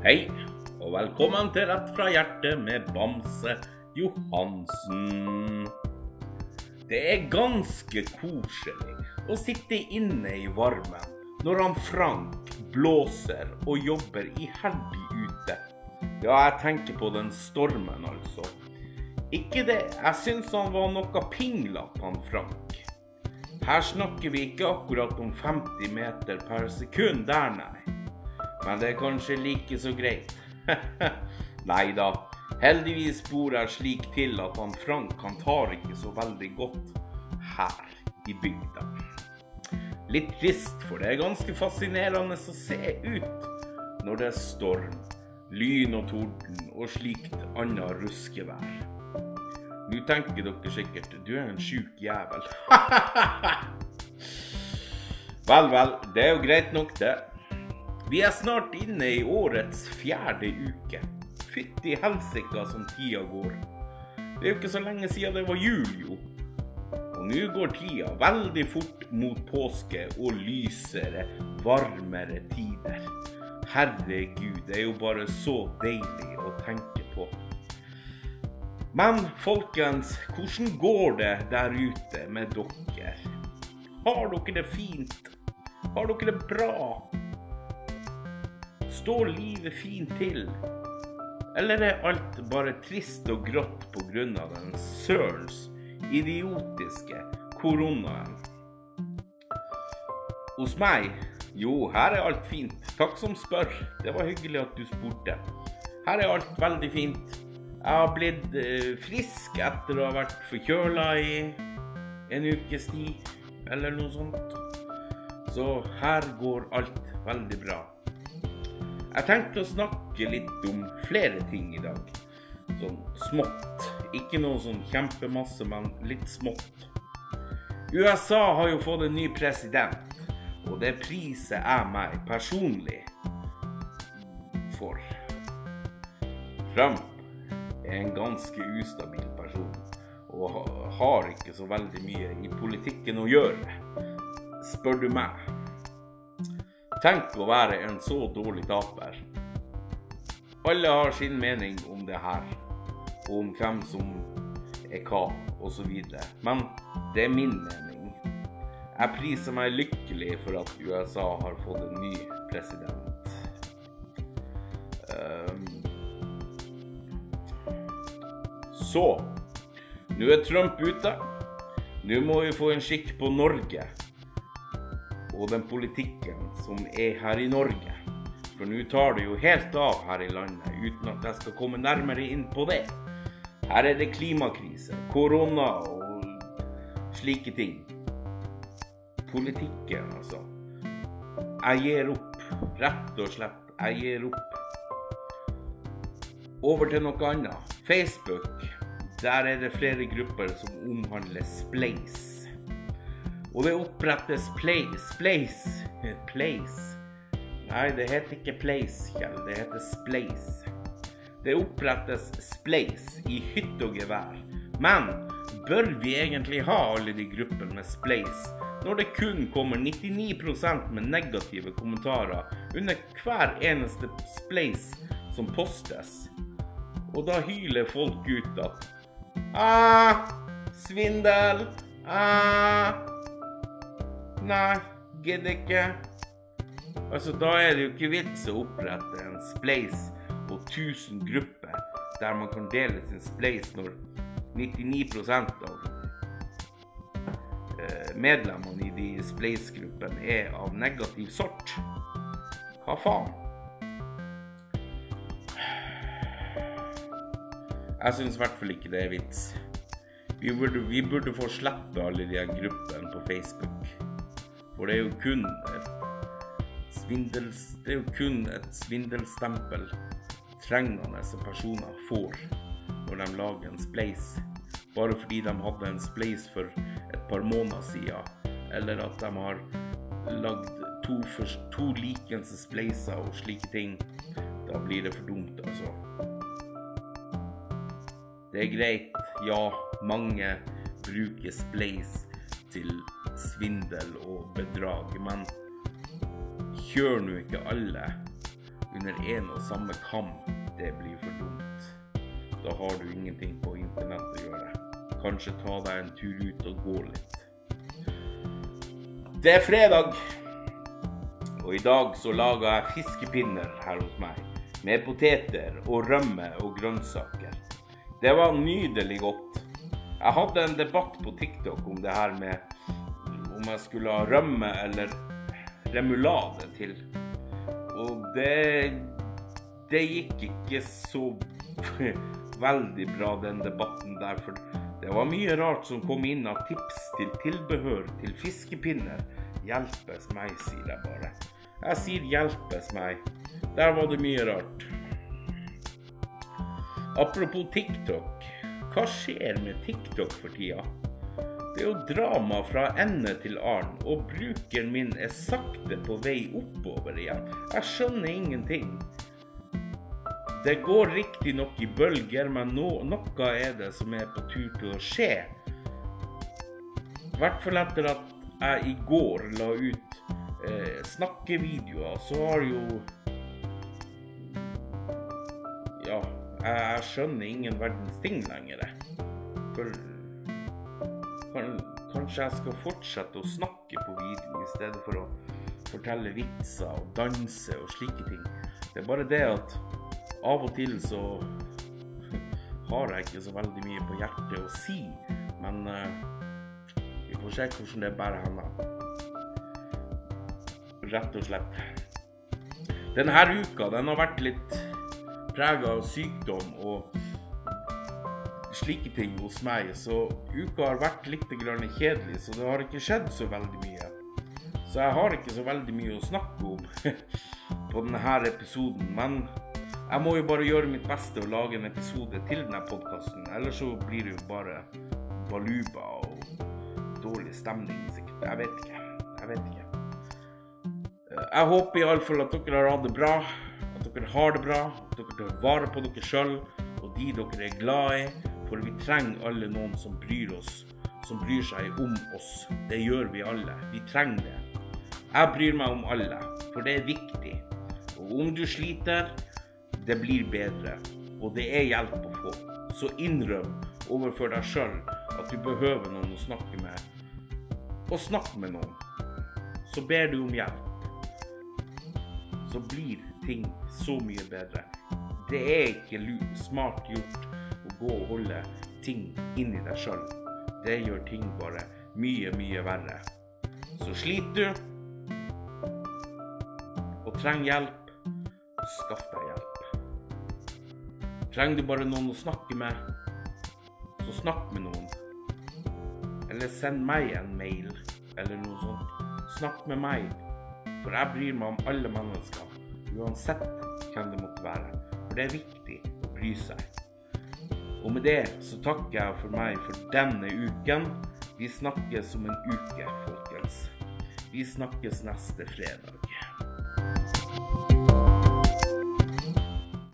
Hei, og velkommen til Rett fra hjertet med Bamse Johansen. Det er ganske koselig å sitte inne i varmen når han Frank blåser og jobber iherdig ute. Ja, jeg tenker på den stormen, altså. Ikke det, jeg syns han var noe pinglete, han Frank. Her snakker vi ikke akkurat om 50 meter per sekund der, nei. Men det er kanskje like så greit. nei da. Heldigvis bor jeg slik til at han Frank han tar ikke så veldig godt her i bygda. Litt trist, for det er ganske fascinerende å se ut når det er storm, lyn og torden og slikt annet ruskevær. Nå tenker dere sikkert du er en sjuk jævel. vel, vel, det er jo greit nok, det. Vi er snart inne i årets fjerde uke. Fytti helsika som tida går. Det er jo ikke så lenge siden det var jul, jo. Og nå går tida veldig fort mot påske og lysere, varmere tider. Herregud, det er jo bare så deilig å tenke på. Men folkens, hvordan går det der ute med dere? Har dere det fint? Har dere det bra? Står livet fint til? Eller er alt bare trist og grått pga. den sørens idiotiske koronaen? Hos meg? Jo, her er alt fint. Takk som spør. Det var hyggelig at du spurte. Her er alt veldig fint. Jeg har blitt eh, frisk etter å ha vært forkjøla i en ukes tid, eller noe sånt. Så her går alt veldig bra. Jeg tenkte å snakke litt om flere ting i dag. Sånn smått. Ikke noe sånn kjempemasse, men litt smått. USA har jo fått en ny president, og det priser jeg meg personlig for. Trump er en ganske ustabil person, og har ikke så veldig mye i politikken å gjøre, spør du meg. Tenk å være en så dårlig taper. Alle har sin mening om det her, og om hvem som er hva, osv. Men det er min mening. Jeg priser meg lykkelig for at USA har fått en ny president. Um. så Nå er Trump ute. Nå må vi få en skikk på Norge og den politikken som er her i Norge. For nå tar det jo helt av her i landet, uten at jeg skal komme nærmere inn på det. Her er det klimakrise, korona og slike ting. Politikken, altså. Jeg gir opp. Rett og slett, jeg gir opp. Over til noe annet. Facebook. Der er det flere grupper som omhandler Splace. Og det opprettes play, Splace Place. Nei, det heter ikke Place, Kjell. Det heter Splace. Det opprettes Splace i hytte og gevær. Men bør vi egentlig ha alle de gruppene med Splace når det kun kommer 99% med negative kommentarer under hver eneste Splace som postes? Og da hyler folk ut at Ah, svindel. Ah. Nei, gidder ikke. Altså, da er det jo ikke vits å opprette en spleis på 1000 grupper der man kan dele sin spleis når 99% av eh, medlemmene i de spleisgruppene er av negativ sort. Hva faen? Jeg syns i hvert fall ikke det er vits. Vi burde, vi burde få slippe alle de gruppene på Facebook. For det er jo kun et svindels... Det er jo kun et svindelstempel trengende personer får når de lager en spleis. Bare fordi de hadde en spleis for et par måneder siden, eller at de har lagd to, to likens spleiser og slike ting. Da blir det for dumt, altså. Det er greit, ja, mange bruker spleis til svindel og bedrag, men kjør nå ikke alle under én og samme kam, det blir for dumt. Da har du ingenting på internett å gjøre. Kanskje ta deg en tur ut og gå litt. Det er fredag, og i dag så laga jeg fiskepinner her hos meg. Med poteter og rømme og grønnsaker. Det var nydelig godt. Jeg hadde en debatt på TikTok om det her med om jeg skulle ha rømme eller remulade til. Og det Det gikk ikke så veldig bra, den debatten der. For det var mye rart som kom inn av tips til tilbehør til fiskepinner. Hjelpes meg, sier jeg bare. Jeg sier hjelpes meg. Der var det mye rart. Apropos TikTok. Hva skjer med TikTok for tida? Det er jo drama fra ende til annen, og brukeren min er sakte på vei oppover igjen. Jeg skjønner ingenting. Det går riktignok i bølger, men no, noe er det som er på tur til å skje. I hvert fall etter at jeg i går la ut eh, snakkevideoer, så har jo Ja, jeg, jeg skjønner ingen verdens ting lenger. For Kanskje jeg skal fortsette å snakke på video i stedet for å fortelle vitser og danse og slike ting. Det er bare det at av og til så har jeg ikke så veldig mye på hjertet å si. Men uh, vi får se hvordan det bærer hen. Rett og slett. Denne uka den har vært litt prega av sykdom og slike ting hos meg, så uka har vært litt kjedelig, så det har ikke skjedd så veldig mye. Så jeg har ikke så veldig mye å snakke om på denne episoden. Men jeg må jo bare gjøre mitt beste og lage en episode til denne podkasten. Ellers så blir det jo bare baluba og dårlig stemning, sikkert. Jeg vet ikke. Jeg vet ikke. Jeg håper iallfall at dere har hatt det bra. At dere har det bra. At dere tar vare på dere sjøl og de dere er glad i. For vi trenger alle noen som bryr oss, som bryr seg om oss. Det gjør vi alle. Vi trenger det. Jeg bryr meg om alle, for det er viktig. Og om du sliter, det blir bedre. Og det er hjelp å få. Så innrøm overfor deg sjøl at du behøver noen å snakke med. Og snakk med noen. Så ber du om hjelp. Så blir ting så mye bedre. Det er ikke smart gjort gå og holde ting inni deg sjøl. Det gjør ting bare mye, mye verre. Så sliter du og trenger hjelp, skaff deg hjelp. Trenger du bare noen å snakke med, så snakk med noen. Eller send meg en mail eller noe sånt. Snakk med meg, for jeg bryr meg om alle mennesker, uansett hvem det måtte være. For det er viktig å bry seg. Og med det så takker jeg for meg for denne uken. Vi snakkes om en uke, folkens. Vi snakkes neste fredag.